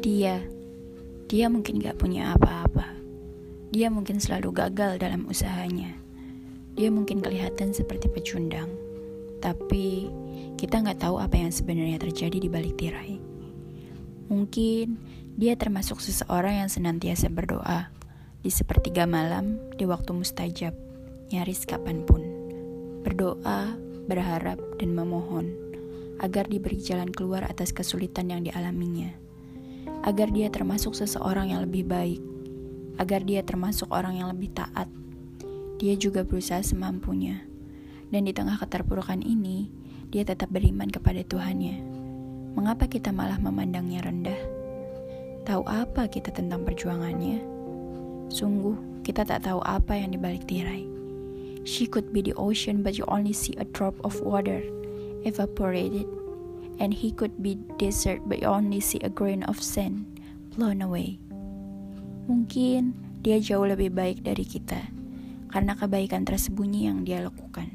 Dia, dia mungkin gak punya apa-apa. Dia mungkin selalu gagal dalam usahanya. Dia mungkin kelihatan seperti pecundang, tapi kita nggak tahu apa yang sebenarnya terjadi di balik tirai. Mungkin dia termasuk seseorang yang senantiasa berdoa di sepertiga malam di waktu mustajab, nyaris kapan pun. Berdoa, berharap, dan memohon agar diberi jalan keluar atas kesulitan yang dialaminya. Agar dia termasuk seseorang yang lebih baik, agar dia termasuk orang yang lebih taat. Dia juga berusaha semampunya. Dan di tengah keterpurukan ini, dia tetap beriman kepada Tuhannya. Mengapa kita malah memandangnya rendah? Tahu apa kita tentang perjuangannya? Sungguh, kita tak tahu apa yang dibalik tirai. She could be the ocean, but you only see a drop of water evaporated. And he could be desert, but only see a grain of sand blown away. Mungkin dia jauh lebih baik dari kita karena kebaikan tersembunyi yang dia lakukan.